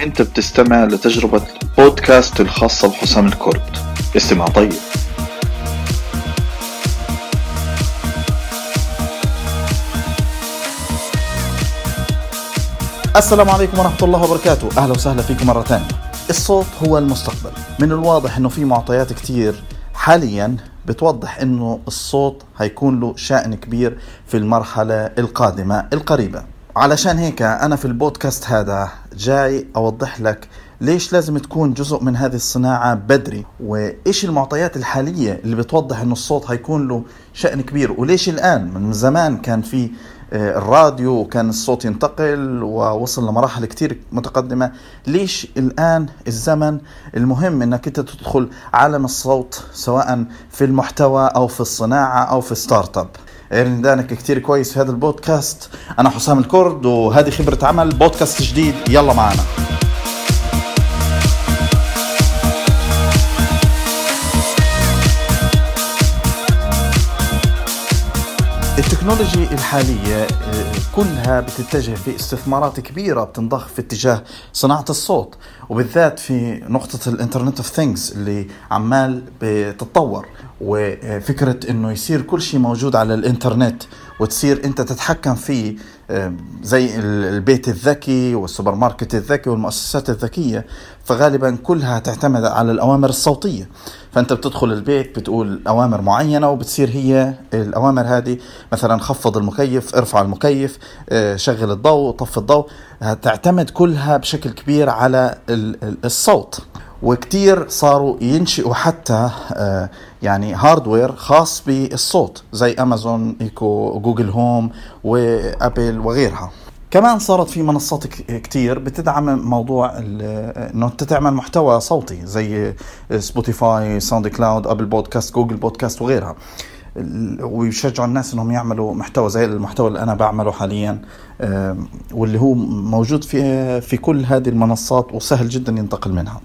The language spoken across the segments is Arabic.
أنت بتستمع لتجربة بودكاست الخاصة بحسام الكرد. استمع طيب. السلام عليكم ورحمة الله وبركاته. أهلا وسهلا فيكم مرة ثانية. الصوت هو المستقبل. من الواضح أنه في معطيات كتير حاليا بتوضح أنه الصوت هيكون له شأن كبير في المرحلة القادمة القريبة. علشان هيك أنا في البودكاست هذا جاي أوضح لك ليش لازم تكون جزء من هذه الصناعة بدري وإيش المعطيات الحالية اللي بتوضح أنه الصوت هيكون له شأن كبير وليش الآن من زمان كان في آه، الراديو وكان الصوت ينتقل ووصل لمراحل كتير متقدمة ليش الآن الزمن المهم أنك أنت تدخل عالم الصوت سواء في المحتوى أو في الصناعة أو في startup؟ دانك كتير كويس في هذا البودكاست. أنا حسام الكرد وهذه خبرة عمل بودكاست جديد. يلا معنا. ال technology الحالية آه، كلها بتتجه في استثمارات كبيرة بتنضخ في اتجاه صناعة الصوت وبالذات في نقطة ال internet of things اللي عمال بتتطور وفكرة إنه يصير كل شيء موجود على الإنترنت وتصير أنت تتحكم فيه آه، زي البيت الذكي والسوبر ماركت الذكي والمؤسسات الذكية فغالبا كلها تعتمد على الأوامر الصوتية. فأنت بتدخل البيت بتقول أوامر معينة وبتصير هي الأوامر هذه. مثلا خفض المكيف ارفع المكيف آه، شغل الضوء طفي الضوء تعتمد كلها بشكل كبير على الصوت. وكتير صاروا ينشئوا حتى آه، يعني hardware خاص بالصوت زي Amazon Echo Google Home و Apple وغيرها. كمان صارت في منصات كتير بتدعم موضوع إنه أنت تعمل محتوى صوتي زي Spotify SoundCloud Apple Podcast Google Podcast وغيرها. ويشجعوا الناس إنهم يعملوا محتوى زي المحتوى اللي أنا بعمله حاليا واللي هو موجود في في كل هذه المنصات وسهل جدا ينتقل منها.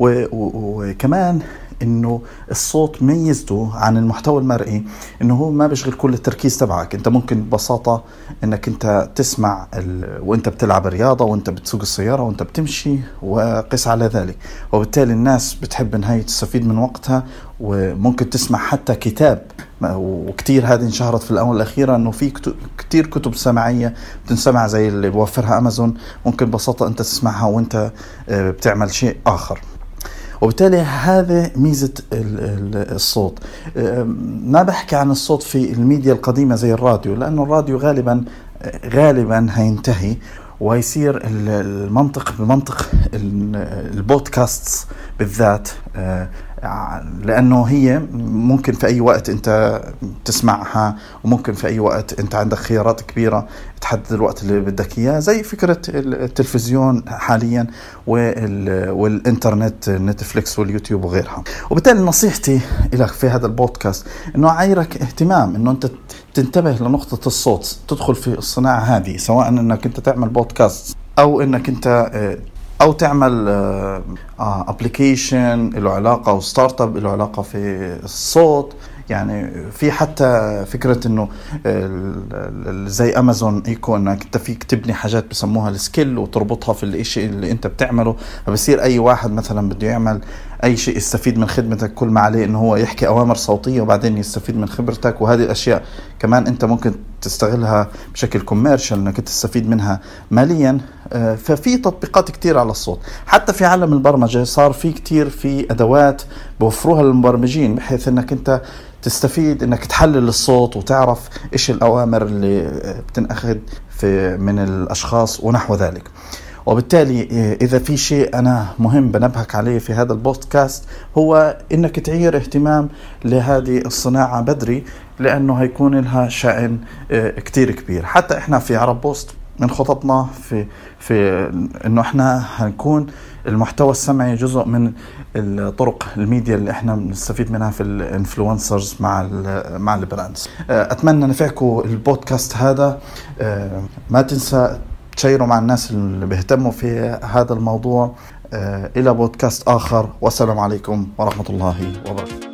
وكمان إنه الصوت ميزته عن المحتوى المرئي إنه هو ما بيشغل كل التركيز تبعك. أنت ممكن ببساطة إنك أنت تسمع ال... وأنت بتلعب رياضة وأنت بتسوق السيارة وأنت بتمشي وقس على ذلك. وبالتالي الناس بتحب انها تستفيد من وقتها وممكن تسمع حتى كتاب وكتير هذه انشهرت في الآونة الأخيرة أنه في كتير كتب سماعية بتنسمع زي اللي بوفرها أمازون. ممكن ببساطة أنت تسمعها وأنت آه، بتعمل شيء آخر. وبالتالي هذا ميزة الصوت. ما بحكي عن الصوت في الميديا القديمة زي الراديو لأنه الراديو غالبا غالبا هينتهي ويصير المنطق بمنطق البودكاست بالذات آه، لأنه هي ممكن في أي وقت أنت تسمعها وممكن في أي وقت أنت عندك خيارات كبيرة تحدد الوقت اللي بدك إياه زي فكرة التلفزيون حاليا والإنترنت Netflix واليوتيوب وغيرها. وبالتالي نصيحتي لك في هذا البودكاست إنه اعيرك اهتمام إنه أنت تنتبه لنقطة الصوت تدخل في الصناعة هذه سواء إنك أنت تعمل بودكاست أو إنك أنت آه، أو تعمل application له علاقة أو startup له علاقة في الصوت. يعني في حتى فكرة إنه زي Amazon Echo إنك أنت فيك تبني حاجات بسموها ال skill وتربطها في الشيء اللي أنت بتعمله. فبصير أي واحد مثلا بده يعمل أي شيء يستفيد من خدمتك كل ما عليه إنه هو يحكي أوامر صوتية وبعدين يستفيد من خبرتك. وهذه الأشياء كمان أنت ممكن تستغلها بشكل commercial إنك تستفيد منها ماليا. آه، ففي تطبيقات كتير على الصوت. حتى في عالم البرمجة صار في كتير في أدوات بوفروها للمبرمجين بحيث إنك أنت تستفيد إنك تحلل الصوت وتعرف إيش الأوامر اللي بتنأخذ في من الأشخاص ونحو ذلك. وبالتالي إذا في شيء أنا مهم بنبهك عليه في هذا البودكاست هو إنك تعير اهتمام لهذه الصناعة بدري لأنه هيكون لها شأن آه، كتير كبير. حتى إحنا في عرب بوست من خططنا في في إنه إحنا هنكون المحتوى السمعي جزء من الطرق الميديا اللي إحنا بنستفيد منها في ال influencers مع مع ال brands. أتمنى نفعكم البودكاست هذا. ما تنسى تشيروا مع الناس اللي بيهتموا في هذا الموضوع آه، إلى بودكاست آخر. والسلام عليكم ورحمة الله وبركاته.